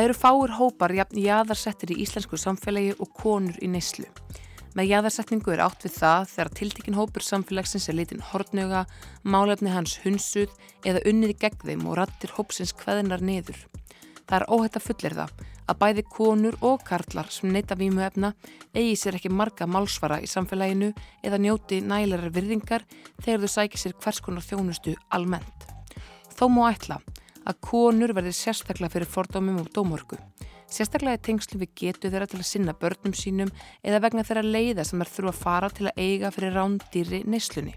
Það eru fáir hópar jafn jaðarsettir í íslensku samfélagi og konur í neyslu. Með jaðarsetningu er átt við það þegar tiltekinn hópur samfélagsins er litin hortnöga, málefni hans hunsuð eða unnið gegn þeim og rattir hópsins hveðinar niður. Það er óhætt að fullir það að bæði konur og karlar sem neyta vímuefna eigi sér ekki marga málsvara í samfélaginu eða njóti nælarar virðingar þegar þau sækir sér hvers konar þjónustu almennt. Þó má ætla að konur verði sérstaklega fyrir fordómum og dómorku. Sérstaklega er tengslu við getu þeirra til að sinna börnum sínum eða vegna þeirra leiða sem er þurfa að fara til að eiga fyrir rándýri neyslunni.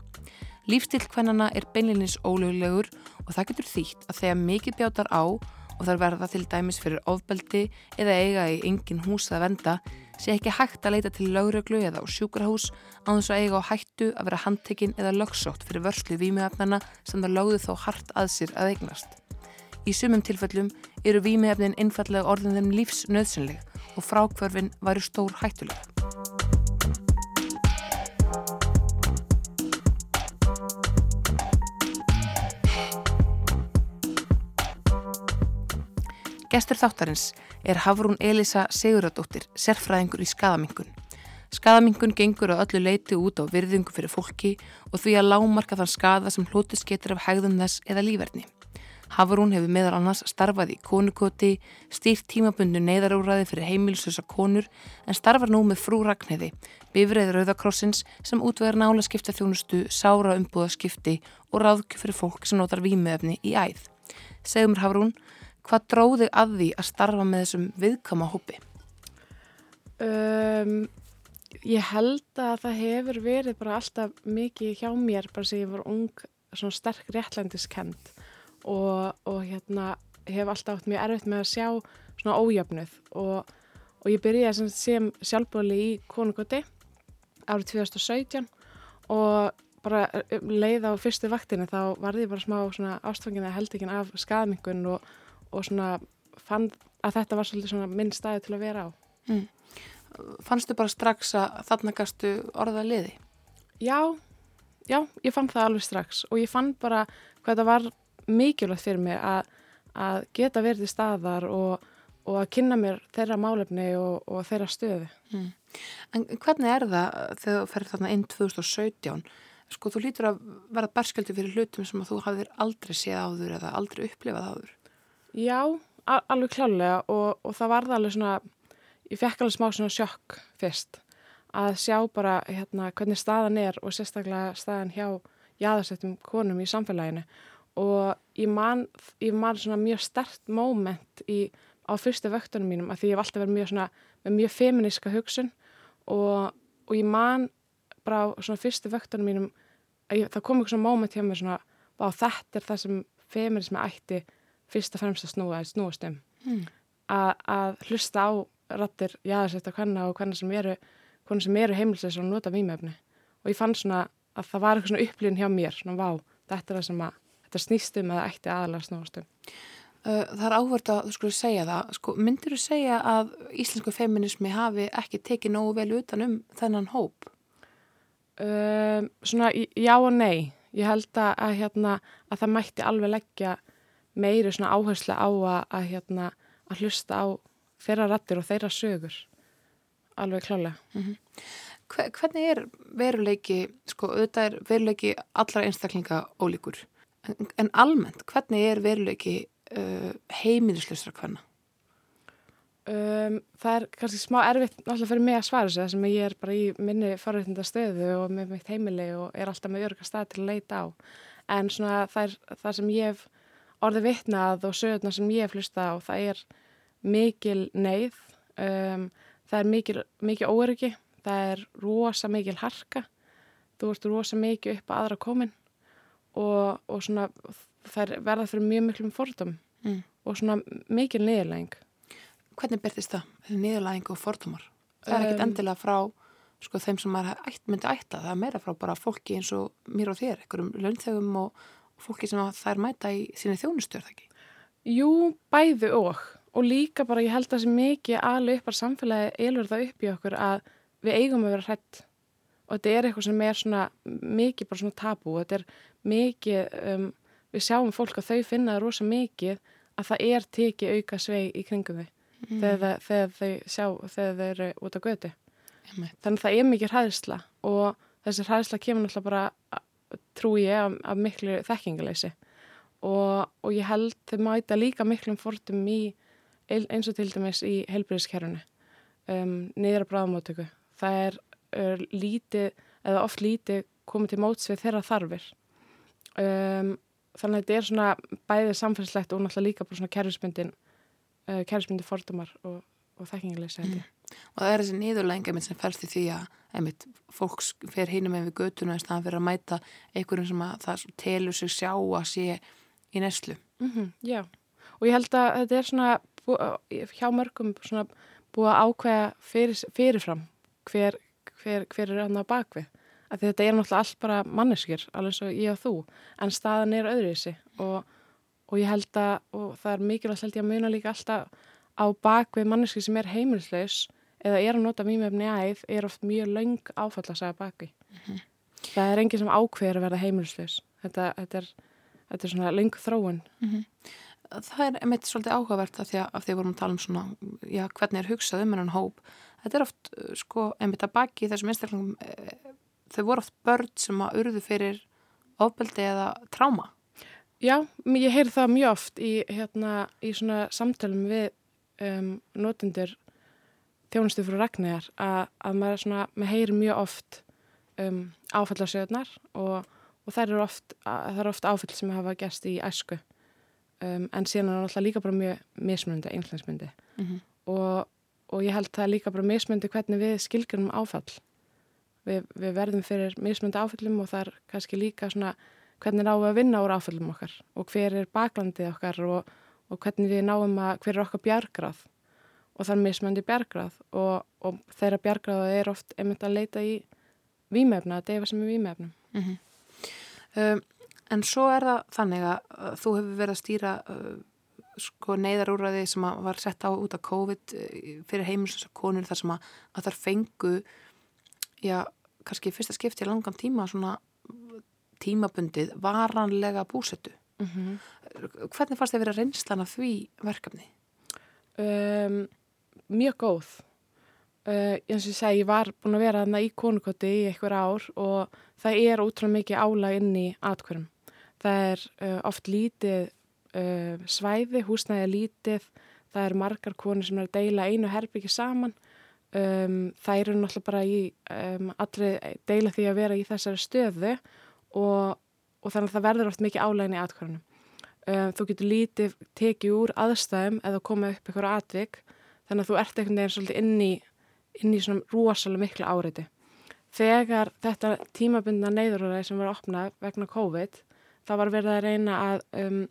Lífstil hvernana er beinleginis ólögulegur og það getur þýtt að þegar mikið bjátar á og þar verða til dæmis fyrir ofbeldi eða eiga í engin hús að venda sé ekki hægt að leita til lögreglu eða á sjúkrahús á þess að eiga á hættu að vera handtekinn eða lögsótt fyrir vörslu výmiðafnana sem það lögðu þó hart að sér að eignast. Í sumum tilfellum eru výmiðefnin einfallega orðin þeim lífsnöðsynleg og frákvörfin væri stór hættuleg. Gestur þáttarins er Hafrún Elisa Siguradóttir, sérfræðingur í skadamingun. Skadamingun gengur á öllu leiti út á virðingu fyrir fólki og því að lámarka þann skada sem hlutist getur af hægðum þess eða lífverðni. Hafrún hefur meðal annars starfað í konukoti, stýrt tímabundu neyðarúræði fyrir heimilsösa konur en starfar nú með frú Ragnheði, bifrið Rauðakrossins sem útvegar nála skipta þjónustu, sára umbúðaskipti og ráðkju fyrir fólk sem notar výmiöfni í æð. Segum mér Hafrún, hvað dróði að því að starfa með þessum viðkama hópi? Um, ég held að það hefur verið bara alltaf mikið hjá mér bara sem ég var ung, svona sterk réttlændiskennd og, og hérna hef alltaf átt mjög erfitt með að sjá svona ójöfnuð og, og ég byrjaði sem, sem sjálfbóli í konungoti árið 2017 og bara um leið á fyrstu vaktinu þá varði ég bara smá svona ástfangina heldekinn af skadmingun og, og svona fann að þetta var svolítið svona minn staði til að vera á. Mm. Fannstu bara strax að þarna gastu orða liði? Já, já, ég fann það alveg strax og ég fann bara hvað þetta var mikilvægt fyrir mig að, að geta verið í staðar og, og að kynna mér þeirra málefni og, og þeirra stöðu. Mm. En hvernig er það þegar þú ferður þarna inn 2017? Sko þú lítur að vera berskjöldi fyrir hlutum sem þú hafðir aldrei séð áður eða aldrei upplifað áður. Já, alveg klálega og, og það var það alveg svona, ég fekk alveg smá svona sjokk fyrst að sjá bara hérna hvernig staðan er og sérstaklega staðan hjá jáðarsettum konum í samfélaginu og ég man, ég man svona mjög stert móment í, á fyrstu vöktunum mínum að því ég hef alltaf verið mjög svona með mjög feministka hugsun. Og, og ég man bara á svona fyrstu vöktunum mínum að ég, það kom eitthvað svona móment hjá mér svona á þetta er það sem feminismi ætti fyrst og fremst að snúa að snúast um. Mm. að hlusta á rattir jáðarsett á hvenna og hvenna sem eru, sem eru heimilsins og nota výmefni og ég fann svona að það var eitthvað svona upplýðin hjá mér svona vá, þetta er það sem að þetta snýst um að ætti aðalega snúast um. Það er áhvert að þú skulle segja það. Sko, myndir þú segja að íslensku feminismi hafi ekki tekið nógu vel utan um þennan hóp? Um, svona já og nei. Ég held að, að, hérna, að það mætti alveg leggja meiri svona áherslu á að, að hérna, hlusta á þeirra rattir og þeirra sögur. Alveg klálega. Mm -hmm. Hvernig er veruleiki, sko, auðvitað er veruleiki allra einstaklinga ólíkur? En, en almennt, hvernig er veruleiki uh, heimilislausra hvenna? Um, það er kannski smá erfitt náttúrulega fyrir mig að svara þessu það sem ég er bara í minni forrættinda stöðu og með mitt heimili og er alltaf með örga stað til að leita á. En svona það er það sem ég hef orðið vitnað og sögurna sem ég hef hlusta á það er mikil neyð um, það er mikil, mikil óryggi það er rosa mikil harka. Þú ert rosa mikil upp að aðra komin og, og svona þær verða fyrir mjög miklum fordum mm. og svona mikil niðurlæging Hvernig byrðist það? Niðurlæging og fordumar? Það er um, endilega frá sko þeim sem maður ætt, myndi ætta það er meira frá bara fólki eins og mér og þér einhverjum launþegum og fólki sem er mæta í síni þjónustjörð ekki? Jú, bæði og og líka bara ég held að það sem mikið alveg upp á samfélagi eilur það upp í okkur að við eigum að vera hrætt og þetta er eitthvað sem er svona mikið bara svona tabú, þetta er mikið, um, við sjáum fólk að þau finna rosa mikið að það er tekið auka svei í kringum þau Mm. þegar, þegar þau sjá, þegar þau eru út á götu. Einmitt. Þannig að það er mikið hræðsla og þessi hræðsla kemur náttúrulega bara, trú ég, af, af miklu þekkingaleysi og, og ég held þau mæta líka miklum fordum í eins og til dæmis í heilbyrðiskerfunu um, niður að bráðamótöku. Það er uh, lítið, eða oft lítið komið til móts við þeirra þarfir. Um, þannig að þetta er svona bæðið samfélslegt og náttúrulega líka bara svona kerfismyndin, uh, kerfismyndin fordumar og, og þekkingaleysi held ég. Og það er þessi einmitt sem fælst í því að einmitt fólks fer hinum með við götuna en staðan fyrir að mæta einhverjum sem að það telur sig sjá að sé í neslu. Mm já, og ég held að þetta er svona hjá mörgum svona búið að ákveða fyrir, fyrirfram hver, hver, hver er hann á bakvið. Af því þetta er náttúrulega allt bara manneskir, alveg svo ég og þú, en staðan er öðruvísi og, og ég held að, og það er mikilvægt held ég að muna líka alltaf á bakvið manneskir sem er heimilislaus eða er að nota mýmefni æð, er oft mjög löng áfall að segja bakvið. Það er enginn sem ákveður að verða heimilislaus. Þetta, þetta, er, þetta er svona löng þróun Það er einmitt svolítið áhugavert að því að, að því að vorum að tala um svona, já, hvernig er hugsað um hennan hóp. Þetta er oft, sko, einmitt að baki þessum einstaklingum, e, þau voru oft börn sem að urðu fyrir ofbeldi eða tráma. Já, ég heyri það mjög oft í, hérna, í svona samtölum við um, notendur þjónustu fyrir Ragnæjar að, að maður, svona, maður heyri mjög oft um, áfallarsöðnar og, og það eru oft, það oft áfall sem hafa gerst í æsku um, en síðan er náttúrulega líka bara mjög mismunandi, einhlengsmyndi Mm -hmm. og, og ég held það líka bara mismundi hvernig við skilgjum áfall. Við, við verðum fyrir mismundi áfallum og það er kannski líka svona hvernig náum við að vinna úr áfallum okkar og hver er baklandið okkar og, og hvernig við náum að, hver er okkar bjargráð og það er mismundi bjargráð og, og þeirra bjargráð er oft einmitt að leita í výmefna, að deyfa sem er výmefnum. um, en svo er það þannig að uh, þú hefur verið að stýra uh, sko neyðarúræði sem var sett á út af COVID uh, fyrir heimilsins konur þar sem að, að þar fengu já, kannski fyrsta skipti í langan tíma svona tímabundið varanlega búsettu. Mm -hmm. Hvernig fannst þið vera reynslan af því verkefni? um, mjög góð uh, eins og ég segi, ég var búin að vera í konukoti í einhver ár og það er ótrúlega mikið álag inn í atkvörum. Það er uh, oft lítið uh, svæði, húsnæði er lítið, það er margar konur sem er að deila einu herbyggi saman um, það eru náttúrulega bara í um, allri deila því að vera í þessari stöðu og, og þannig að það verður oft mikið álægin í atkvörunum. Um, þú getur lítið tekið úr aðstæðum eða koma upp eitthvað atvik þannig að þú ert einhvern veginn svolítið inn í, inn í svona rosalega miklu áreiti. Þegar þetta tímabundna neyðuræði sem var opnað vegna COVID, það var verið að reyna að um,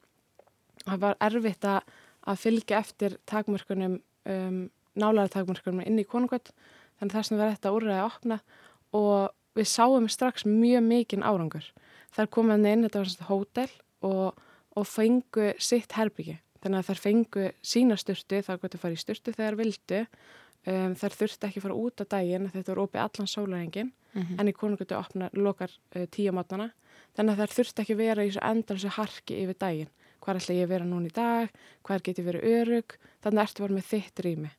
það var erfitt að, að fylgja eftir takmörkunum, um, nálæra takmörkunum inn í konungöld, þannig þess að verið þetta úrræði að opna og við sáum strax mjög mikinn árangur. Það er komið inn, þetta var svona hótel og og fengu sitt herbyggi. Þannig að þær fengu sína styrtu, þar gott að fara í styrtu þegar vildu. Um, þær þurfti ekki fara út á daginn, þetta voru opið allan sólarengin, Mm -hmm. en í konungötu opnar lokar uh, tíu mátnana. Þannig að þær þurfti ekki vera í þessu endalsu harki yfir daginn. Hvað ætla ég að vera núna í dag? Hvað geti verið örug? Þannig að ertu bara með þitt rými.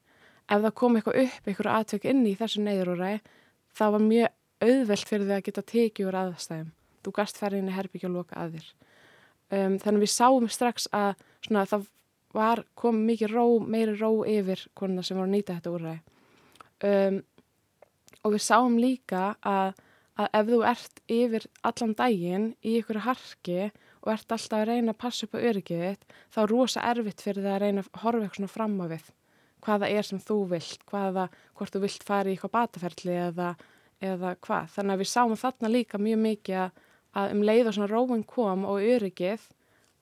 Ef það kom eitthvað upp, eitthvað atvek inn í þessu neyðrúræði, það var mjög auðvelt fyrir því að geta tekið úr aðstæðum. Þú gast ferðinni herbyggja og loka að þér. Um, þannig við sáum strax að svona, það var, kom mikið ró, meiri ró yfir konuna sem voru að nýta þetta úrræði. Um, og við sáum líka að, að ef þú ert yfir allan daginn í ykkur harki og ert alltaf að reyna að passa upp á öryggið þitt, þá er rosa erfitt fyrir það að reyna að horfa eitthvað svona fram á við hvaða er sem þú vilt, hvaða, hvort þú vilt fara í eitthvað bataferli eða, eða hvað. Þannig að við sáum þarna líka mjög mikið að að um leið og svona róin kom og öryggið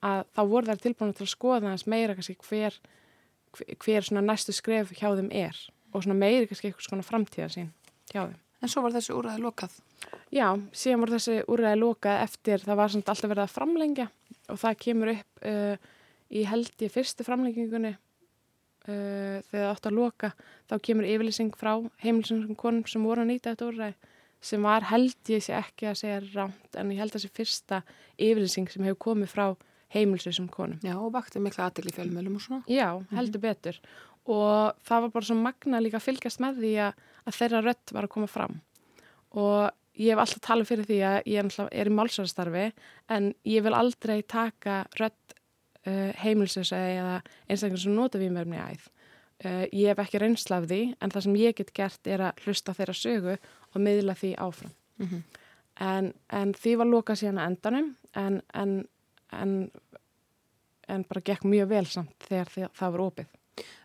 að þá voru þær tilbúin til að skoða þess meira kannski hver, hver svona næstu skref hjá þeim er og svona meiri kannski eitthvað svona framtíðar sín hjá þeim. En svo var þessi úræði lokað. Já, síðan voru þessi úræði lokað eftir, það var samt alltaf verið að framlengja og það kemur upp uh, í held í fyrstu framlengingunni uh, þegar það átt að loka, þá kemur yfirlýsing frá heimilisum konum sem voru að nýta þetta úræði sem var held ég sé ekki að segja rámt en ég held að þessi fyrsta yfirlýsing sem hefur komið frá heimilsvísum konum. Já, og vakti mikla í fjölmjölum og svona. Já, heldur betur. Og það var bara svo magna líka að fylgjast með því að, að þeirra rött var að koma fram. Og ég hef alltaf talað fyrir því að ég er í málsvæðarstarfi en ég vil aldrei taka rött uh, heimilsvísa eða einstaklega sem nota mér í æð. Uh, ég hef ekki reynslað því en það sem ég get gert er að hlusta þeirra sögu og miðla því áfram. Mm -hmm. en, en því var lokað síðan að endanum en, en, en bara gekk mjög vel samt þegar það var opið.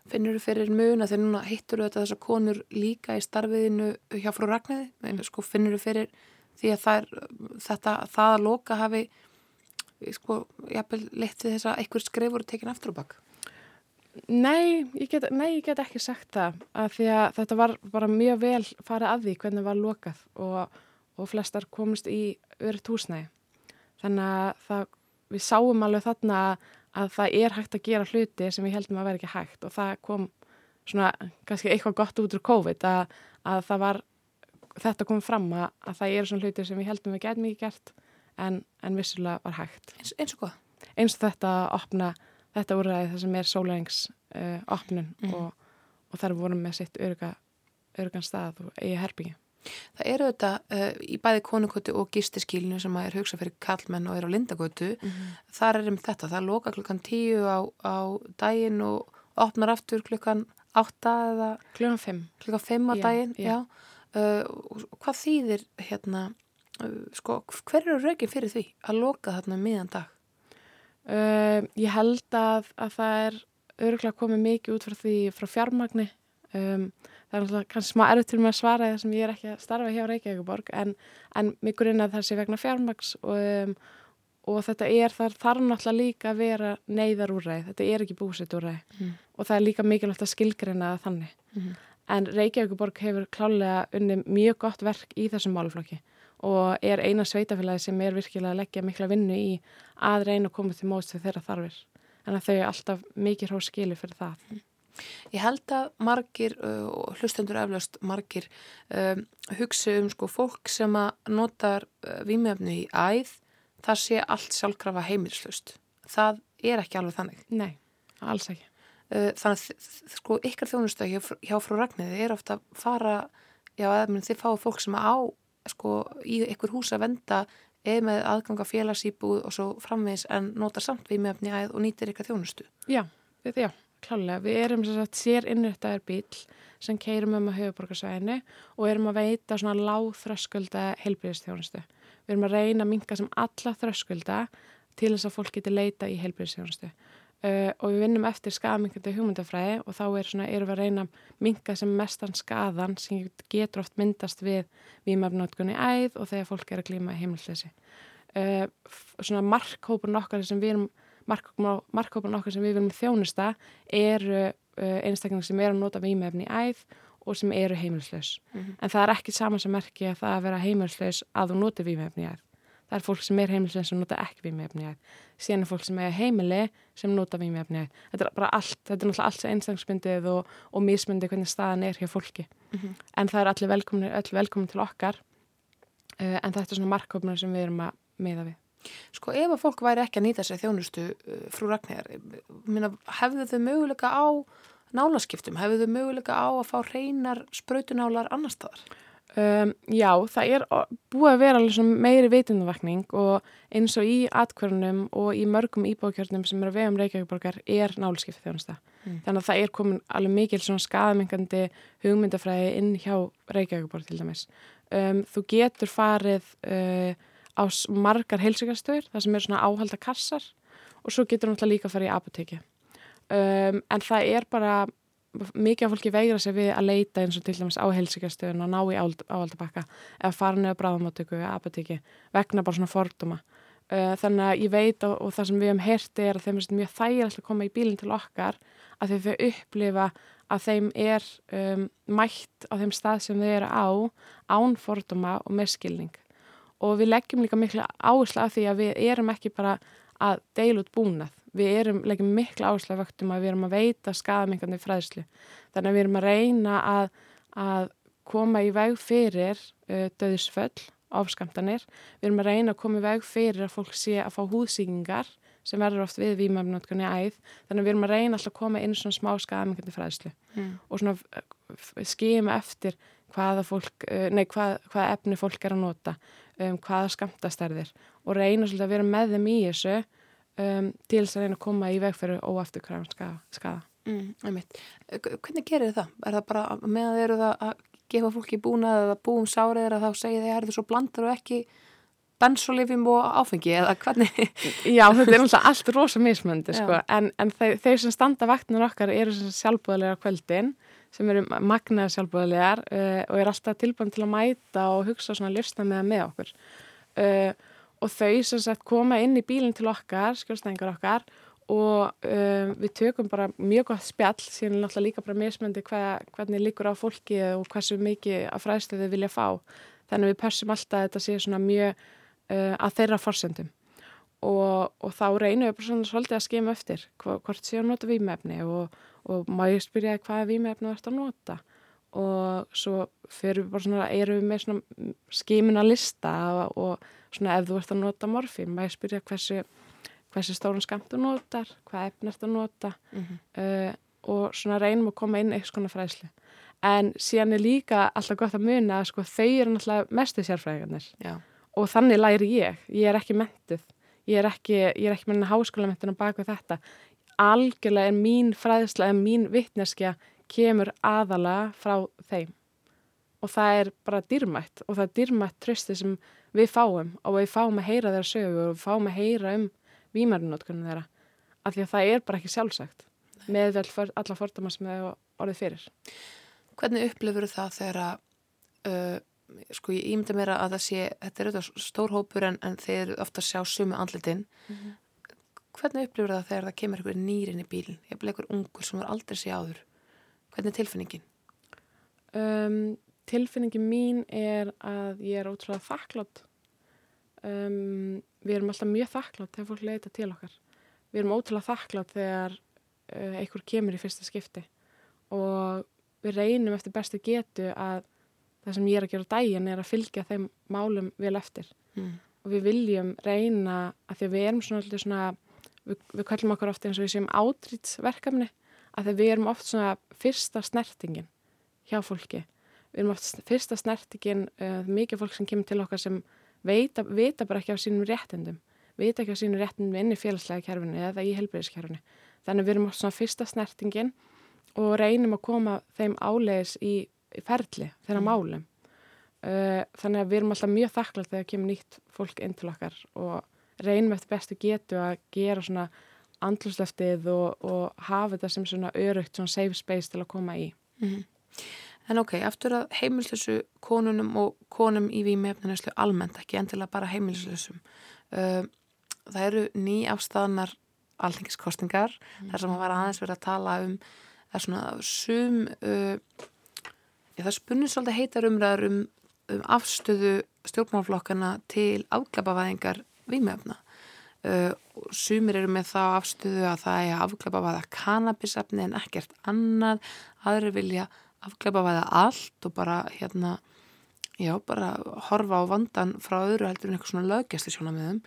Finnur þú fyrir mun að þeir núna hittur þetta þessar konur líka í starfiðinu hjá frú Ragnæði? Mm. Sko, finnur þú fyrir því að það, er, þetta, það að loka hafi sko, jafnvel leitt við þess að einhver skrifur tekin aftur og bakk? Nei nei, ég get ekki sagt það að því að þetta var bara mjög vel farið að því hvernig það var lokað og, og flestar komist í öðru húsnægi. Þannig að það, við sáum alveg þarna að það er hægt að gera hluti sem við heldum að vera ekki hægt og það kom svona kannski eitthvað gott út úr COVID að, að var, þetta kom fram að, að það eru svona hluti sem við heldum við getum ekki gert en, en vissulega var hægt. Eins, eins og hvað? Eins og þetta að opna þetta úrræði það sem er sólæðings uh, opnun mm. og, og þar vorum með sitt örga, örgan stað og eigi herbyggi. Það eru þetta uh, í bæði konukvötu og gistiskílinu sem er hugsað fyrir kallmenn og er á lindagötu. Mm -hmm. Þar er um þetta, það loka klukkan tíu á, á daginn og opnar aftur klukkan átta eða klukkan fimm, klukkan fimm á já, daginn. Já. Já. Uh, hvað þýðir hérna, sko, hver eru rögin fyrir því að loka þarna miðan dag? Uh, ég held að, að það er öruglega komið mikið út frá því frá fjármagni um, það er náttúrulega kannski smá erfitt til mig að svara það sem ég er ekki að starfa hjá Reykjavíkuborg en, en mig grunn að það sé vegna fjármags og, um, og þetta er þar þarf náttúrulega líka að vera neyðarúræð, þetta er ekki búsitúræð mm. og það er líka mikilvægt að skilgreina það þannig mm. en Reykjavíkuborg hefur klálega unni mjög gott verk í þessum máluflokki og er eina sveitafélagi sem er virkilega að leggja mikla vinnu í að reyna að koma til móts til þeirra þarfir. En að þau er alltaf mikið hrós skilu fyrir það. Ég held að margir uh, og hlustendur eflaust margir um, hugsa um sko fólk sem að notar výmjöfnu í æð, það sé allt sjálfkrafa heimilslust. Það er ekki alveg þannig. Nei, alls ekki. Uh, þannig að sko ykkar þjónustöð hjá, hjá frú Ragnæði er ofta að fara, já, eða þið fáið fólk sem á sko í einhver hús að venda eða með aðganga félagsýbúð og svo framvegs en nota samt við með efni að og nýtir eitthvað þjónustu. Já, við, já, klálega. Við erum sagt, sér innrættaðar bíl sem keirum um að höfuborgarsvæðinu og erum að veita svona lág þröskulda heilbyrðistjónustu. Við erum að reyna að minka sem alla þröskulda til þess að fólk geti leita í heilbyrðistjónustu. Uh, og við vinnum eftir skadamingandi hugmyndafræði og þá er svona, erum við að reyna að minga sem mestan skadan sem getur oft myndast við výmafnótkunni æð og þegar fólk er að glíma heimilsleysi. Uh, svona markhópun okkar sem við erum markhópun okkar sem við viljum þjónusta eru uh, einstaklega sem er að nota výmafni æð og sem eru heimilslaus. Mm -hmm. En það er ekki saman sem merkja að það að vera heimilslaus að þú noti výmafni æð það er fólk sem er heimilislega sem nota ekki vímefni síðan er fólk sem er heimili sem nota vímefni þetta er bara allt, þetta er náttúrulega allt einstangsmyndið og, og mismyndið hvernig staðan er hjá fólki. Mm -hmm. en það er allir velkomin, allir velkomin til okkar. Uh, en þetta er svona markkópnar sem við erum að miða við. Sko ef að fólk væri ekki að nýta sér þjónustu uh, frú Ragnir hefðu þau möguleika á nálaskiptum, hefðu þau möguleika á að fá reynar spröytunálar annar staðar? Um, já, það er búið að vera meiri veitundavakning og eins og í atkvörnum og í mörgum íbákjörnum sem eru að vega um Reykjavíkborgar er náluskipti þjónusta. Mm. Þannig að það er komin alveg mikil skadamengandi hugmyndafræði inn hjá Reykjavíkborg til dæmis. Um, þú getur farið uh, á margar heilsugastöður, það sem eru svona áhalda kassar og svo getur þú náttúrulega líka að fara í apoteki. Um, en það er bara mikið af fólki veigra sig við að leita eins og til dæmis á helsikastöðun og ná í áhaldabakka eða fara neða bráðamáttöku eða apotekki vegna bara svona forduma uh, þannig að ég veit og, og það sem við hefum herti er að þeim er mjög þægilegt að koma í bílinn til okkar að þau þau upplifa að þeim er um, mætt á þeim stað sem þau eru á án forduma og með skilning. Og við leggjum líka miklu áherslu af því að við erum ekki bara að deila út búnað við erum leggjum miklu áherslu vöktum að við erum að veita skadamengandi fræðslu. Þannig að við erum að reyna að, að koma í veg fyrir uh, döðisföll, ofskamtanir. Við erum að reyna að koma í veg fyrir að fólk sé að fá húðsíkingar sem verður oft við výmöfnotkunni æð þannig að við erum að reyna alltaf að koma inn svona smá skafmyngandi fræðslu mm. og svona skima eftir hvaða, fólk, eh, nei, hvað, hvaða efni fólk er að nota, um, hvaða skamtastærðir og reyna svolítið að vera með þeim í þessu um, til þess að reyna að koma í vegferðu óafturkræfum skada. Mm, Hvernig gerir það? Er það bara með að eru það að gefa fólki búnað eða búum sárið eða þá segja þeir að það er svo blandar og ekki bensolifim og áfengi eða hvernig? Já, þetta er alltaf allt rosa mismöndi sko. en, en þeir, þeir sem standa vaktinu okkar eru sjálfbúðilega kvöldin sem eru magnaði sjálfbúðilegar uh, og er alltaf tilbúin til að mæta og hugsa svona ljósna með með okkur uh, og þau sem sagt koma inn í bílinn til okkar, skjólstæðingar okkar og um, við tökum bara mjög gott spjall, síðan náttúrulega líka bara mismöndi hva, hvernig líkur á fólki og hversu mikið af fræðstöðu við vilja fá. Þannig við pössum alltaf að þetta sé svona mjög uh, að þeirra forsendum. Og, og þá reynum við bara svona svolítið að skema eftir hvort séu að nota výmefni og, og má ég spyrja hvaða výmefni þú ert að nota og svo fyrir við bara svona, erum við með svona skimina lista og, svona ef þú ert að nota morfín, má ég spyrja hversu hversu stórun skamt þú notar, hvað efn ert að nota mm -hmm. uh, og svona reynum að koma inn eitthvað svona fræðslu. En síðan er líka alltaf gott að muna að sko þau eru náttúrulega mestu sérfræðingarnir og þannig læri ég. Ég er ekki mentuð, ég er ekki, ég er ekki með háskólamentun á baka þetta. Algjörlega er mín fræðsla, er mín vittneskja kemur aðala frá þeim. Og það er bara dýrmætt og það er dýrmætt trösti sem við fáum og við fáum að heyra þeirra sögu og við fáum að heyra um výmærunótkunum þeirra af því að það er bara ekki sjálfsagt. Nei. með for, alla fordama sem það orðið fyrir. Hvernig upplifur það þegar að uh, sko ég ímynda mér að það sé þetta er auðvitað stór hópur en, en þeir ofta sjá sumu andlitin. Mm -hmm. hvernig upplifur það þegar það kemur einhver nýrin í bílinn, ég bleið einhver ungur sem er aldrei sé áður hvernig er tilfinningin? Um, tilfinningin mín er að ég er ótrúlega þakklátt um, við erum alltaf mjög þakklátt þegar fólk leita til okkar. Við erum ótrúlega þakklátt þegar uh, einhver kemur í fyrsta skipti. Og við reynum eftir bestu getu að það sem ég er að gera dægin er að fylgja þeim málum vel eftir. Mm. og við viljum reyna að því að við erum svona, svona við, við kallum okkur ofta eins og við séum átrýtsverkefni að við erum oft svona fyrsta snertingin hjá fólki. Við erum oft fyrsta snertingin uh, mikið fólk sem kemur til okkar sem veita, vita bara ekki á sínum réttindum. Vita ekki á sínum réttindum inn í félagslega kerfinu eða í helbriðiskerfinu þannig við erum á svona fyrsta snertingin og reynum að koma þeim álegis í, í ferli þeirra mm. málum. Uh, þannig að við erum alltaf mjög þakklátt þegar kemur nýtt fólk inn til okkar og reynum eftir bestu getu að gera svona andluslöftið og, og hafa þetta sem svona örugt, svona safe space til að koma í mm. En ok, aftur að heimilslösu konunum og konum í výmefninslu almennt, ekki endilega bara heimilslösum. Það eru ný afstæðanar alþengiskostingar, mm. þar sem að var aðeins verið að tala um, það er svona sum, uh, já, það spunnir svolítið heitar umræður um, um afstöðu stjórnmálflokkana til afklapavæðingar výmefna. Uh, sumir eru með þá afstöðu að það er afklapavæða kannabisefni en ekkert annað, aðri vilja afklepa væða allt og bara hérna, já, bara horfa á vandan frá öðru heldur en eitthvað svona lögjast í svona miðum.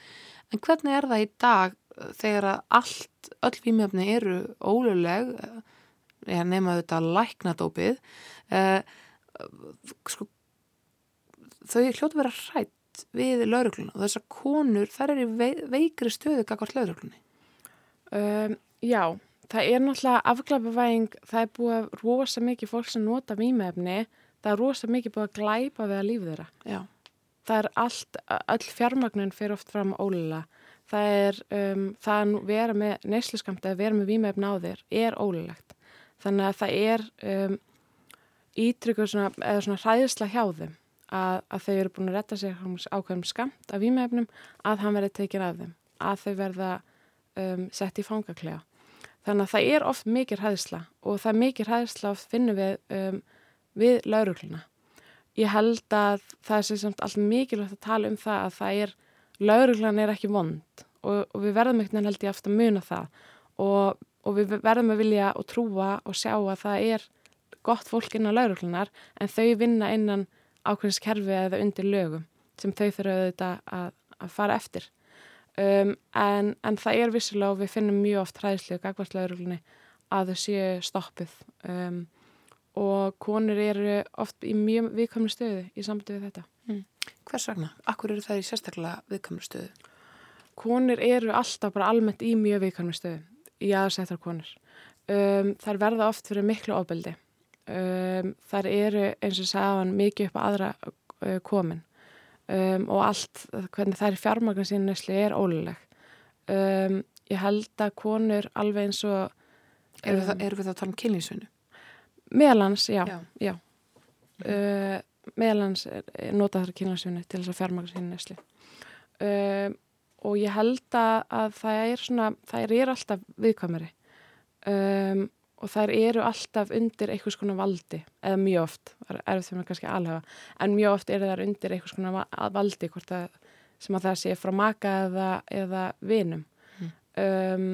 En hvernig er það í dag uh, þegar að allt, öll výmjöfni eru óluleg, ég nefna þetta læknadópið, eh, sko, þau hljótu verið að hrætt við laurugluna og þessar konur, þær er í veikri stöðu kakvart lauruglunni. Um, já, það er náttúrulega afglæpavæðing, það er búið rosa mikið fólk sem nota výmefni, það er rosa mikið búið að glæpa við að lífi þeirra. Já. Það er allt, all fjármagnun fyrir oft fram ólega. Það er, um, það að vera með neysluskamt eða vera með výmefni á þér er ólelegt. Þannig að það er um, ítrykkur svona, eða svona hræðisla hjá þeim að, að þau eru búin að retta sér ákveðum skamt af výmefnum að hann verði tekin af þeim, að þau verða um, sett í fangaklega Þannig að það er oft mikið hræðsla og það mikið hræðsla oft finnum við um, við laurugluna. Ég held að það er samt alltaf mikilvægt að tala um það að það er, lauruglan er ekki vond og, og við verðum ekkert held ég aftur að muna það og, og við verðum að vilja og trúa og sjá að það er gott fólk innan lauruglunar en þau vinna innan ákveðins kerfi eða undir lögum sem þau þurfa auðvitað að, að fara eftir. um, en, en það er vissilega og við finnum mjög oft hræðslu og gagvarslauruglunni að þau séu stoppuð um, og konur eru oft í mjög viðkomni stöðu í sambandi við þetta. Mm. Hvers vegna? Akkur eru það í sérstaklega viðkomni stöðu? Konur eru alltaf bara almennt í mjög viðkomni stöðu í aðsættar konur. Um, þær verða oft fyrir miklu ofbeldi. Um, þær eru eins og sagðan mikið upp á aðra uh, komin um, og allt hvernig þær fjármagnar sín nesli er óluleg. Um, ég held að konur alveg eins og Eru, það, eru við það að tala um kynlífsvinnu? Meðalans, já, já. Já. Uh, meðalans nota þar kynlagsvinni til þess að fjármagna sín nesli. Uh, og ég held að, að það er svona, það er alltaf viðkvæmari um, og þær eru alltaf undir einhvers konar valdi, eða mjög oft, það er erfið þegar maður kannski alhafa, en mjög oft eru þær undir einhvers konar va- valdi, hvort að, sem að það sé frá maka eða, eða vinum. Mm. Um,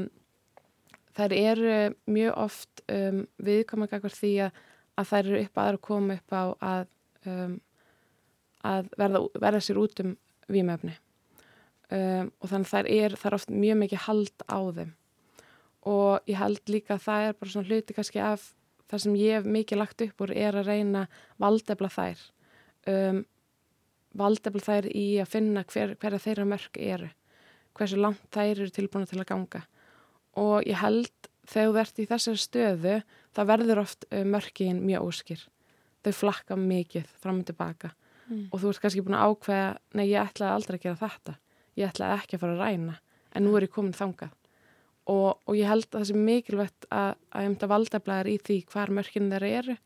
þær eru mjög oft um, eitthvað því að, að þær eru upp aðra að koma upp á að, um, að verða, verða sér út um vímefni um, og þannig þær er, þær er oft mjög mikið hald á þeim og ég held líka að það er bara svona hluti kannski af það sem ég hef mikið lagt upp úr er að reyna valdefla þær. Um, valdefla þær í að finna hver, hverja þeirra mörg eru hversu langt þær eru tilbúin til að ganga. Og ég held þegar þú ert í þessari stöðu það verður oft uh, mörkin mjög óskýr. Þau flakka mikið fram og tilbaka. Mm. og þú ert kannski búin að ákveða nei ég ætlaði aldrei að gera þetta. Ég ætlaði ekki að fara að ræna. En nú er ég komin þangað og, og ég held að það sé mikilvægt að, að ég að valdablaðar í því hvar mörkin þeirra eru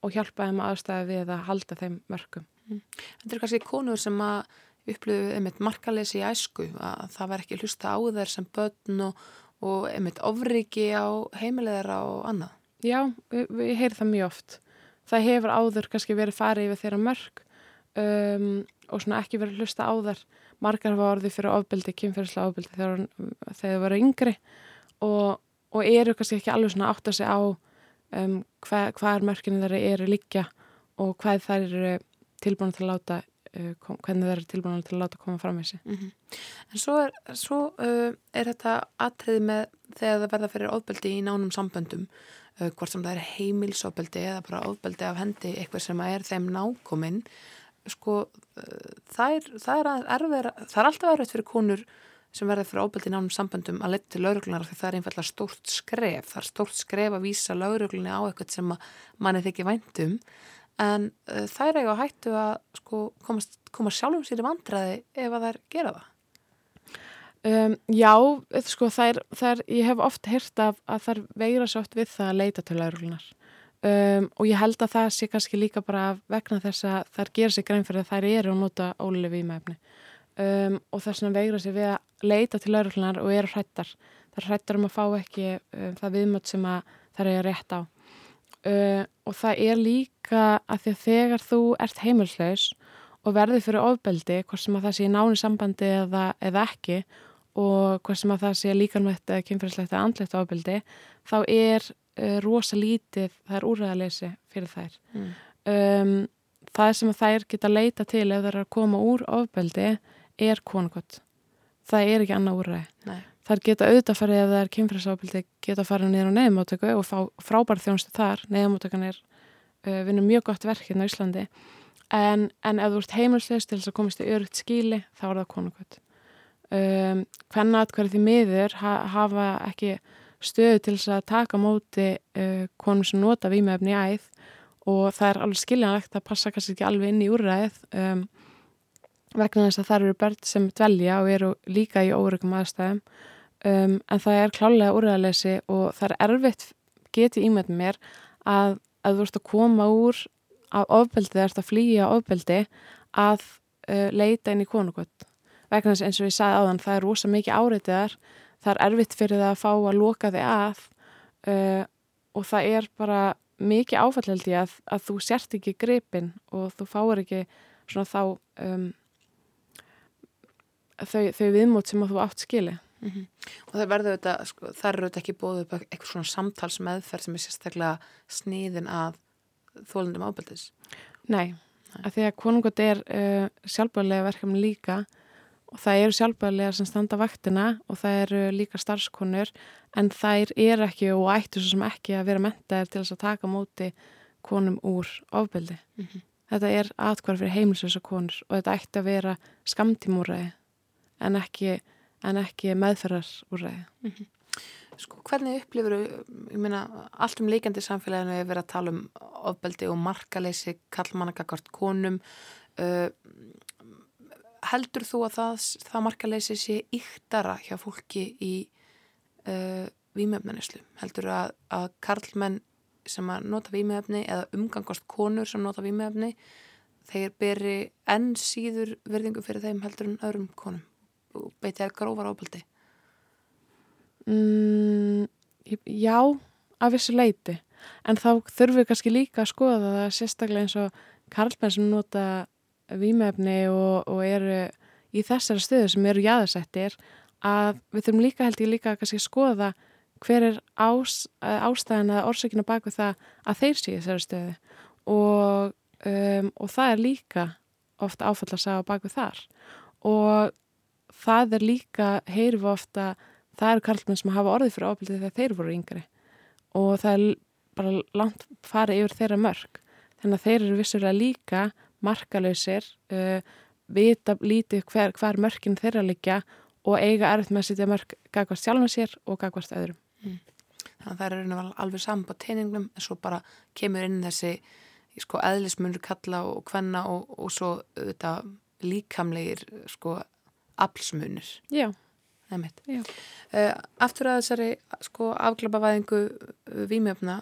og hjálpa þeim að aðstæða við að halda þeim mörkum. Þetta eru kannski konur sem að upplöfu einmitt markalesi í æsku að það var ekki hlusta á þær sem börn og, og einmitt ofriki á heimilegar og annað. Já, við, við heyrum það mjög oft. Það hefur áður kannski verið farið yfir þeirra mörk um, og svona ekki verið hlusta á þær margar hafa orðið fyrir ofbeldi, kynferðislega ofbeldi þegar, þegar þau voru yngri. Og, og eru kannski ekki alveg svona átt að segja á um, hvað, hvað mörkinu þeirra eru líkja og hvað þær eru tilbúin til að láta uh, kom, hvernig þeir eru tilbúin til að láta koma fram í sig. Mm En svo er, svo, uh, er þetta atriði með þegar það verða fyrir ofbeldi í nánum samböndum uh, hvort sem það er heimilsofbeldi eða bara ofbeldi af hendi eitthvað sem er þeim nákominn sko uh, það er, það er, erfir, það er alltaf erfitt fyrir konur sem verða fyrir ofbeldi í nánum samböndum að leita til lauruglunar því það er einfallega stórt skref. Það er stórt skref að vísa lauruglunni á eitthvað sem manni þykir væntum en uh, það er eiga að hættu að sko, komast, koma sjálfum sér í vandræði ef að þær gera það. Um, já, sko, það er, það er, ég hef oft heyrt af að þær veira svo oft við það að leita til lauruglunar um, og ég held að það sé kannski líka bara vegna þess að þær gera sig grein fyrir að þær eru að nota ólega vímæfni um, og þess vegna veira sig við að leita til lauruglunar og eru hrættar. Þær hrættar um að fá ekki um, það viðmöld sem að þær eru rétt á. Uh, og það er líka að því að þegar þú ert heimilslaus og verður fyrir ofbeldi, hvort sem að það sé í náni sambandi eða, eða ekki og hvað sem að það sé líkanvægt eða kynferðislegt eða andlegt ofbeldi þá er rosa lítið það er úrræðaleysi fyrir þær. Mm. um, það sem þær geta leita til ef þær er að koma úr ofbeldi er konukott það er ekki annað úrræði. Nei. þær geta auðvitað farið ef það er kynferðisofbeldi geta farið niður á neyðamáttöku og fá frábær þjónustu þar. Neyðamáttökan er uh, vinnur mjög gott verk hérna á Íslandi. En, en ef þú ert heimilsleis til þess að komast í örugt skíli þá er það konukott um, hvenna atkværi því miður ha, hafa ekki stöðu til þess að taka móti uh, konum sem nota vímefni í æð. Og það er alveg skiljanlegt að passa kannski ekki alveg inn í úrræð um, vegna þess að það eru börn sem dvelja og eru líka í órygum aðstæðum. Um, en það er klálega úrræðalesi og það er erfitt geti ímætt mér að, að þú ert að koma úr af ofbeldi, það ert að flýja ofbeldi að uh, leita inn í konukvöld vegna þess eins og ég sagði áðan það er rosa mikið áreitiðar það er erfitt fyrir það að fá að loka þig að uh, og það er bara mikið áfallhaldi að, að þú sért ekki gripin og þú fáir ekki svona þá um, þau, þau viðmót sem að þú átt skili Mm -hmm. Og það verður þetta, sko, það eru þetta ekki bóðið upp eitthvað svona samtalsmeðferð sem er sérstaklega sniðin að þólundum ábyrðis. Nei, Nei. að því að konungot er uh, sjálfbæðilega verkefni líka og það eru sjálfbæðilega sem standa vaktina og það eru líka starfskonur en þær er ekki og ættu svo sem ekki að vera mentaðir til þess að taka móti konum úr ofbeldi. Mm -hmm. Þetta er atkvar fyrir heimilsvisa konur og þetta ætti að vera skamtímúræði en ekki, en ekki meðferðarúræði. Mm -hmm. Sko hvernig upplifur ég meina allt um leikandi samfélaginu er verið að tala um ofbeldi og markaleysi kallmannagakvart konum uh, heldur þú að það, það markaleysi sé yktara hjá fólki í uh, výmjöfnanislu? Heldur að, að karlmenn sem að nota výmjöfni eða umgangast konur sem nota výmjöfni þeir beri enn síður verðingu fyrir þeim heldur en öðrum konum og beiti að grófar ábeldi? Mm, já, af þessu leiti. En þá þurfum við kannski líka að skoða það sérstaklega eins og karlmenn sem nota výmefni og, og eru í þessari stöðu sem eru jáðarsættir að við þurfum líka held ég líka að skoða hver er ás, ástæðan eða orsakina bak við það að þeir séu þessari stöðu. Og, um, og það er líka ofta áfall að sagja bak við þar. Og það er líka, heyrum við ofta það eru karlmenn sem hafa orðið fyrir ábyrðið þegar þeir voru yngri. Og það er bara langt farið yfir þeirra mörg þannig að þeir eru vissulega líka markalöysir, uh, vita lítið hver, hver mörkin þeirra liggja og eiga erfitt með að setja mörk gagvart sjálfum sér og gagvart öðrum. Mm. Þannig að það er alveg saman på teiningnum en svo bara kemur inn þessi sko eðlismunur kalla og hvenna og, og svo þetta líkamlegir sko aflsmunir. Já. Uh, aftur að þessari sko, afklapavæðingu uh, výmjöfna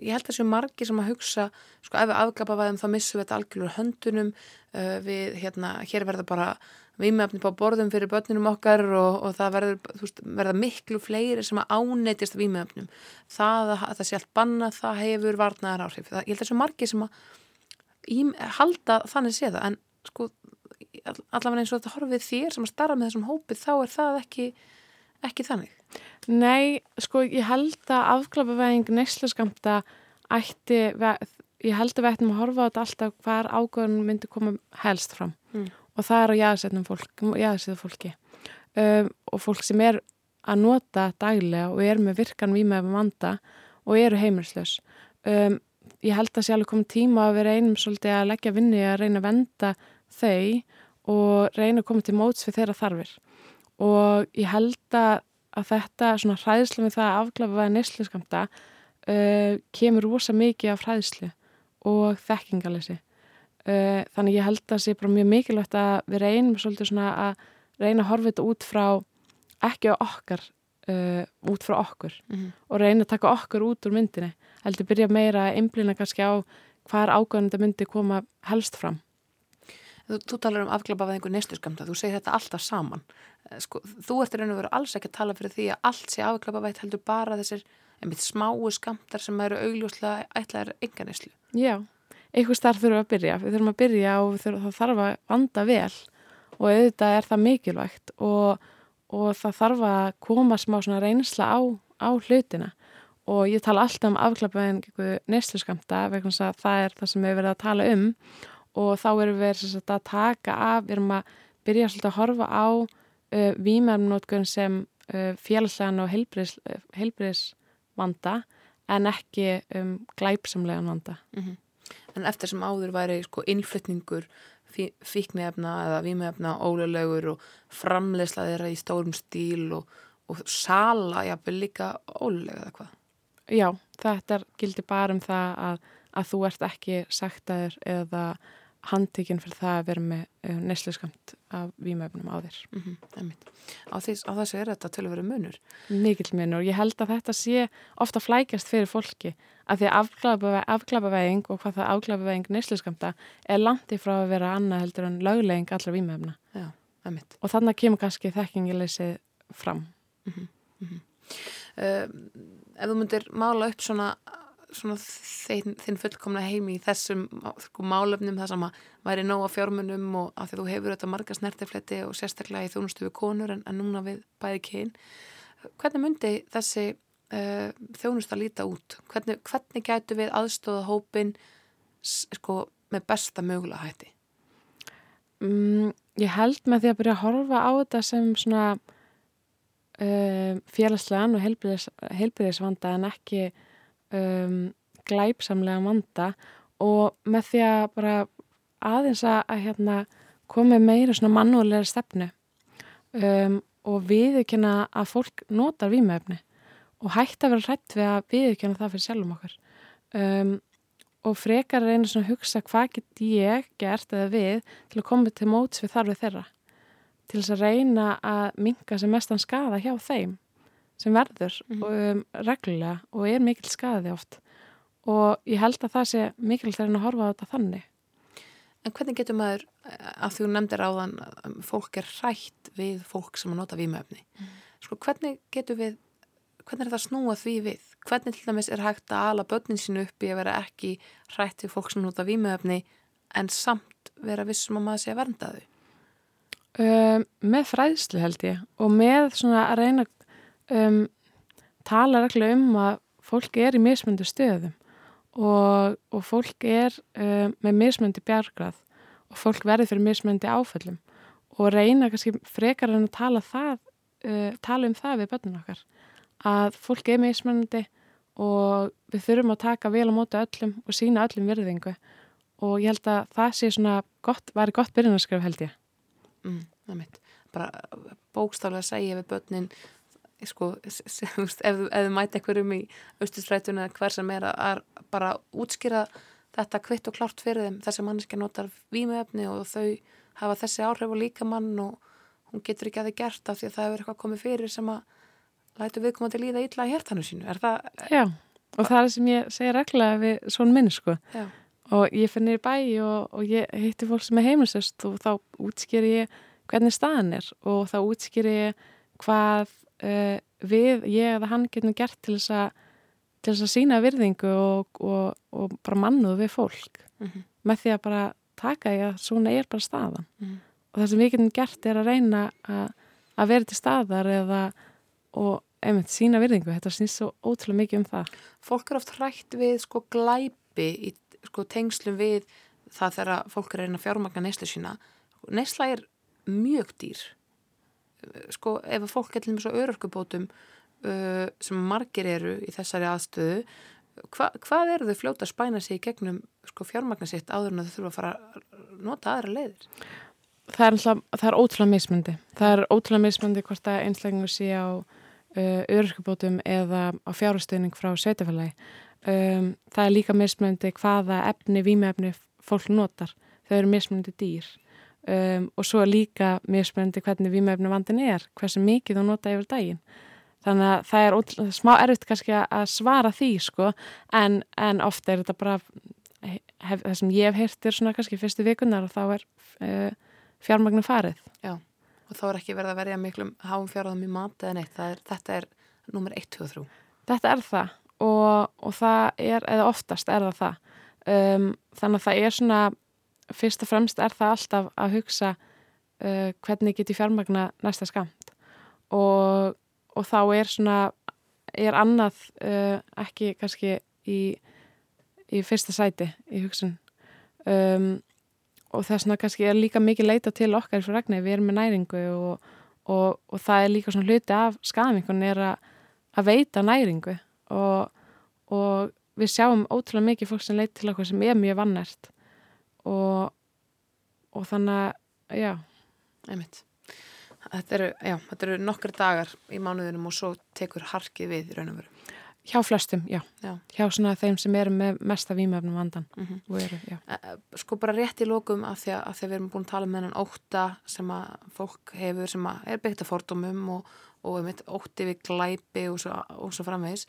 ég held að þessu margi sem að hugsa sko, ef við afklapavæðum þá missum við þetta algjörður höndunum uh, við hérna, hér verður bara výmjöfni á borðum fyrir börnunum okkar og, og það verður, veist, verður miklu fleiri sem að áneytist výmjöfnum það að það sé allt banna það hefur varnaðar áhrif það, ég held að þessu margi sem að í, halda þannig sé það en sko allavega eins og þetta horfið þér sem að starra með þessum hópið þá er það ekki, ekki þannig. Nei, sko ég held að afklapavæðing neysluskamta ætti, ég held að við ættum að horfa á þetta alltaf hvar ágöðun myndi koma helst fram. Mm. og það er á jæðsetnum fólk, jæðsettu fólki. Um, og fólk sem er að nota daglega og er með virkan výmæfum vanda og eru heimilslaus um, ég held að sé alveg komið tíma að vera einum svolítið að leggja vinni að reyna að venda þau og reyna að koma til móts við þeirra þarfir. Og ég held að þetta svona hræðslu með það að afglafa að neyslu skamta uh, kemur rosa mikið af hræðslu og þekkingalessi uh, þannig ég held að það sé bara mjög mikilvægt að við reynum svolítið svona að reyna að horfa þetta út frá ekki á okkar uh, út frá okkur mm -hmm. og reyna að taka okkur út úr myndinni. Heldur byrja meira að einblina kannski á hvar ágöðnum myndi koma helst fram Þú, þú talar um afklapaðingu neistuskamta, þú segir þetta alltaf saman. Eh, sko, þú ert reynið að vera alls ekki að tala fyrir því að allt sé afklapaðið heldur bara þessir einmitt smáu skamtar sem eru augljóslega ætlaðir enga neislu. Já, einhvers þar þurfum við að byrja. Við þurfum að byrja og þurfum, það þarf að vanda vel og auðvitað er það mikilvægt og, og það þarf að koma smá reynsla á, á hlutina og ég tala alltaf um afklapaðingu neistuskamta vegna það er það sem við verðum að tala um og þá erum við sagt, að taka af, við erum að byrja svolítið að horfa á uh, výmæmnótkun sem uh, félagslegan og heilbriðsvanda en ekki um, glæpsamlegan vanda. Mm -hmm. En eftir sem áður væri sko, innflytningur fíknefna eða výmæfna ólöglegur og framleiðslaðir í stórum stíl og, og sala jafnvel líka ólöglega eða hvað? Já, þetta gildi bara um það að, að þú ert ekki sagtaður eða handtíkinn fyrir það að vera með uh, neysluskamt af výmöfnum á þér. Mm -hmm, á, þess, á þessu er þetta til að vera munur? Mikið munur. Ég held að þetta sé ofta flækjast fyrir fólki að því að afklapavæðing og hvað það afklapavæðing neysluskamta er landi frá að vera annað heldur en löglegging allra výmöfna. Og þannig kemur kannski þekkingileysið fram. Mm -hmm, mm -hmm. Uh, ef þú myndir mála upp svona svona þinn, þinn fullkomna heimi í þessum sko, málefnum þar sem að væri nóga fjármunum og að því þú hefur þetta marga snertifletti og sérstaklega í þjónustu við konur en, en núna við bæði kyn hvernig myndi þessi uh, þjónust að líta út? Hvernig, hvernig gætu við aðstóða hópin sko, með besta mögulega hætti? Mm, ég held með því að byrja að horfa á þetta sem svona um, félagslegan og heilbyrðisvanda en ekki um, glæpsamlega vanda og með því að bara aðeins að, að hérna, komi meira svona mannúlega stefnu um, og viðkjöna að fólk notar výmöfni og hægt að vera hrætt við að viðkjöna það fyrir sjálfum okkur. Um, og frekar reyna svona að hugsa hvað get ég gert eða við til að koma til móts við þarfið þeirra til þess að reyna að minga sem mestan skada hjá þeim sem verður mm -hmm. um, reglulega og er mikil skadi oft. Og ég held að það sé mikil þegar að horfa á þetta þannig. En hvernig getur maður að þú nefndir á þann fólk er hrætt við fólk sem að nota výmöfni mm. sko hvernig getur við hvernig er það snúa því við? Hvernig til dæmis er hægt að ala börnin sínu upp í að vera ekki hrætt við fólk sem nota výmöfni en samt vera vissum að maður sé að vernda þau? Um, með fræðslu held ég og með svona að reyna um, tala reglulega um að fólk er í mismöndu stöðum og, og fólk er um, með mismöndi bjargrað og fólk verður fyrir mismöndi áföllum og reyna kannski frekar en að tala, það, uh, tala um það við börnun okkar að fólk er mismöndi og við þurfum að taka vel á móta öllum og sína öllum virðingu og ég held að það sé svona gott, væri gott byrjunarskjöf held ég. Mm, bara bókstaflega segja við börnin sko, ef, ef þú mæti einhverjum í austurstrætun eða hver sem er að bara útskýra þetta kvitt og klart fyrir þeim. Þessi manneska notar výmöfni og þau hafa þessi áhrif og líka mann og hún getur ekki að þið gert af því að það hefur eitthvað komið fyrir sem að lætu viðkomandi líða ítla í hértanu sínu. Er það? Já, og það er sem ég segja regla við svon minn sko. Já. Og ég finnir í bæ og, og ég hitti fólk sem er heimilsest og þá útskýr ég hvernig staðan er og þá útskýr ég hvað uh, við, ég eða hann getum gert til þess að til þess að sína virðingu og, og, og bara mannuð við fólk mm -hmm. með því að bara taka ég að svona er bara staðan mm -hmm. og það sem við getum gert er að reyna að, að vera til staðar eða og einmitt sína virðingu, þetta snýst svo ótrúlega mikið um það. Fólk er oft hrætt við sko glæpi í sko, tengslum við það þegar fólk er einn að fjármagna neyslu sína neysla er mjög dýr sko ef fólk er til mjög svo örörkubótum uh, sem margir eru í þessari aðstöðu hva, hvað eru þau fljóta að spæna sig í gegnum sko, fjármagna sitt áður en þau þurfa að fara að nota aðra leiðir? Það er, það er ótrúlega mismöndi það er ótrúlega mismöndi hvort að einslægingu sé á uh, örörkubótum eða á fjárhastöðning frá sveitafélagi Um, það er líka mismunandi hvaða efni, výmefni fólk notar. Þau eru mismunandi dýr um, og svo líka mismunandi hvernig výmefni vandin er, hversu mikið þú nota yfir daginn. Þannig að það er ótrúlega, smá erfitt kannski að svara því sko en, en ofta er þetta bara, hef, það sem ég hef heyrt er svona kannski fyrstu vikunar og þá er uh, fjármagnum farið. Já og þá er ekki verið að verja miklum háum fjárðum í mat eða neitt, er, þetta er nummer 1, 2 og 3. Þetta er það og, og það er, eða oftast er það það um, þannig að það er svona fyrst og fremst er það alltaf að hugsa uh, hvernig get ég fjármagna næsta skamt og, og þá er svona er annað uh, ekki kannski í, í fyrsta sæti í hugsun. Um, og þess vegna kannski er líka mikið leita til okkar fyrir regni, við erum með næringu og, og það er líka svona hluti af skamingun er að, að veita næringu. Og, og við sjáum ótrúlega mikið fólk sem leit til okkur sem er mjög vannert og, og þannig já Einmitt. Þetta eru, já, þetta eru nokkur dagar í mánuðinum og svo tekur harkið við í raun og veru Hjá flestum, já. já. Hjá svona þeim sem eru með mesta výmöfnum vandan. Mm -hmm. eru, e, e, sko bara rétt í lókum af því að, því við erum búin að tala með hennan óta sem að fólk hefur sem að er byggt af fordómum og, og um ótti við glæpi og svo, og svo framvegis.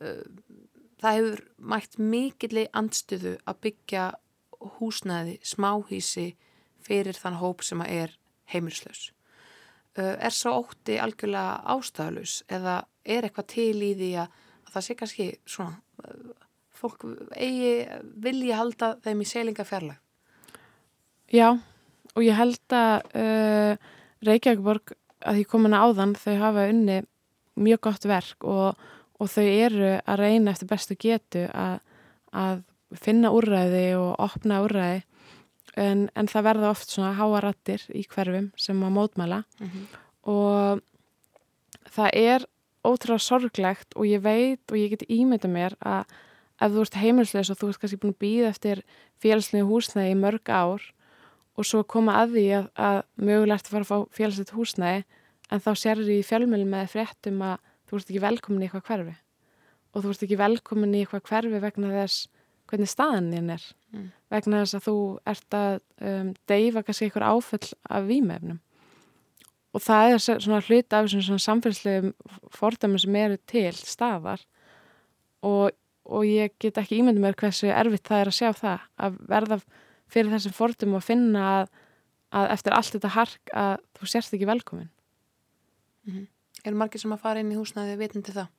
Eh, það hefur mætt mikilli andstuðu að byggja húsnæði, smáhísi fyrir þann hóp sem er heimilslaus. Er svo ótti algjörlega ástæðalus eða er eitthvað til í því að, að það sé kannski svona, fólk eigi vilji halda þeim í selinga fjarlag? Já, og ég held að uh, Reykjavíkborg að því komin áðan þau hafa unni mjög gott verk og og þau eru að reyna eftir bestu getu að, að finna úrræði og opna úrræði. En, en það verða oft svona háarattir í hverfum sem að mótmæla. Mm -hmm. og það er ótrúlega sorglegt og ég veit og ég get ímynda mér að ef þú ert heimilsleis og þú ert kannski búin að býða eftir félagslegu húsnæði í mörg ár og svo koma að því að, að mögulegt að fara að fá félagslegt húsnæði en þá sér því fjölmjölum með fréttum að þú ert ekki velkomin í eitthvað hverfi. Og þú ert ekki velkomin í eitthvað hverfi vegna þess hvernig staðan þín er Mm. vegna þess að þú ert að um, deyfa kannski einhver áföll af výmefnum og það er svona hluti af svona samfélagslegum fordæmi sem eru til staðar og, og ég get ekki ímyndið mér hversu erfitt það er að sjá það að verða fyrir þessum fordæmi og finna að, að eftir allt þetta hark að þú sérst ekki velkomin Er margir sem að fara inn í húsnæði vitandi það?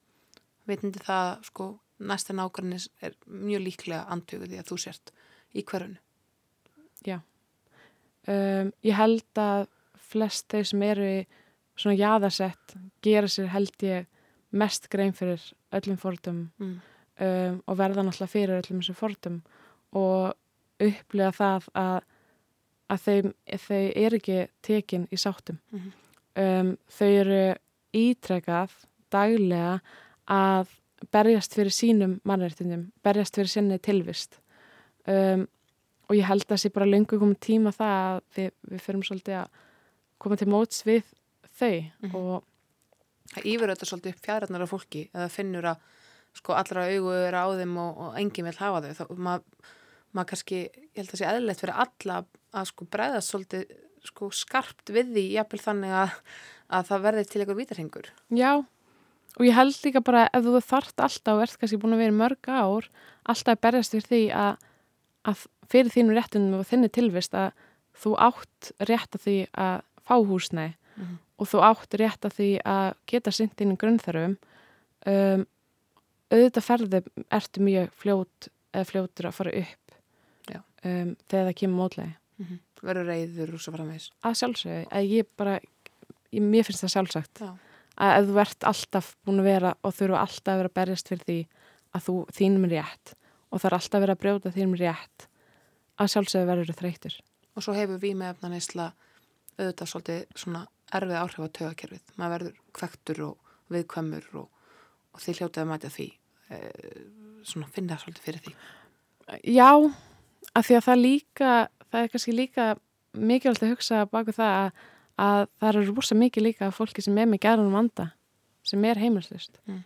Vitandi það, sko, næsta nákvæmnis er mjög líklega antökuð því að þú sért í hverjunu. um, ég held að flest þeir sem eru í svona jaðarsett gera sér held ég mest grein fyrir öllum fordum Mm. um, og verða náttúrulega fyrir öllum þessum fordum og upplega það að, að þau, þau eru ekki tekin í sáttum. Mhm. Um, þau eru ítrekað daglega að berjast fyrir sínum mannréttindum, berjast fyrir sinni tilvist. Um, og ég held að það sé bara lengur komið tíma það að við, við fyrum svolítið að koma til móts við þau Mhm. og Það yfir þetta svolítið upp fjæðarnar af fólki eða finnur að sko allra augu eru á þeim og, og enginn vil hafa þau. Þá maður mað kannski, ég held að sé eðlilegt fyrir alla að sko bregðast svolítið sko skarpt við því jafnvel þannig að, að það verði til eitthvað vítarhengur. Já, og ég held líka bara ef þú þart alltaf og ert kannski búin að vera mörg ár, alltaf að berjast fyrir því að, að fyrir þínum réttunum og þinni tilvist að þú átt rétt að því að fá húsnæði Mhm. og þú átt rétt að því að geta sint þínum grunnþörfum um, auðvitað ferði ertu mjög fljót eða fljótur að fara upp um, þegar það kemur mótlegi Mm -hmm. Verður reyður og svo framvegs. að sjálfsögðu, að ég bara ég, mér finnst það sjálfsagt Já. Að ef þú ert alltaf búin að vera og þurfa alltaf að vera berjast fyrir því að þú þínum er rétt og er alltaf að vera að brjóta þínum rétt að sjálfsögðu verður þreytur Og svo hefur við með efnaneysla auðvitað svolítið svona erfið áhrif á tögakerfið. Maður verður kvektur og viðkvæmur og, og því hljótið að mæta því e, svona finna svolítið fyrir því. Já, af því að það líka það er kannski líka mikilvægt að hugsa baku það að, að það eru rosa mikið líka fólki sem er með gerðanum vanda sem er heimilslust Mm.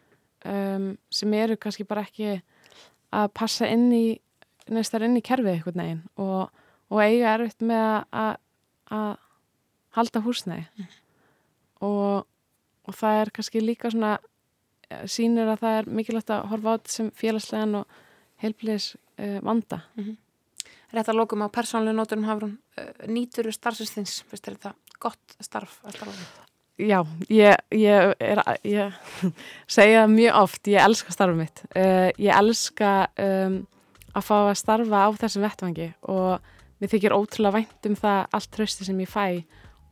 um, sem eru kannski bara ekki að passa inn í næstar inn í kerfið eitthvað neginn og, og eiga erfitt með að, að halda húsnæði. Og, og það er kannski líka svona eh, sýnir að það er mikilvægt að horfa á þetta sem félagslegan og heilbliðis uh, vanda. Rétt að lókum á persónlega nótunum hafrún uh, nýtur starfsins, finnst þér þetta gott starf að starfa við? Já, ég, ég, er, ég segja mjög oft, ég elska starfið mitt. Uh, ég elska um, að fá að starfa á þessum vettvangi og mér þykir ótrúlega vænt um það allt trösti sem ég fæ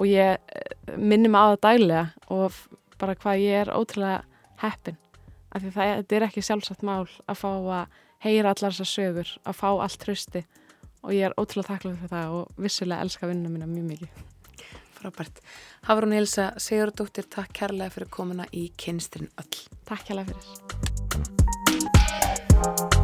og ég uh, minnum á það daglega og bara hvað ég er ótrúlega heppin. Af því það þetta er ekki sjálfsagt mál að fá að heyra allar þessar sögur, að fá allt trösti og ég er ótrúlega þakkláð fyrir það og vissulega elska vinnuna mína mjög mikið. Frábært. Hafrún Elsa Sigurdóttir, takk kærlega fyrir komuna í kynstrin öll. Takk hérlega fyrir.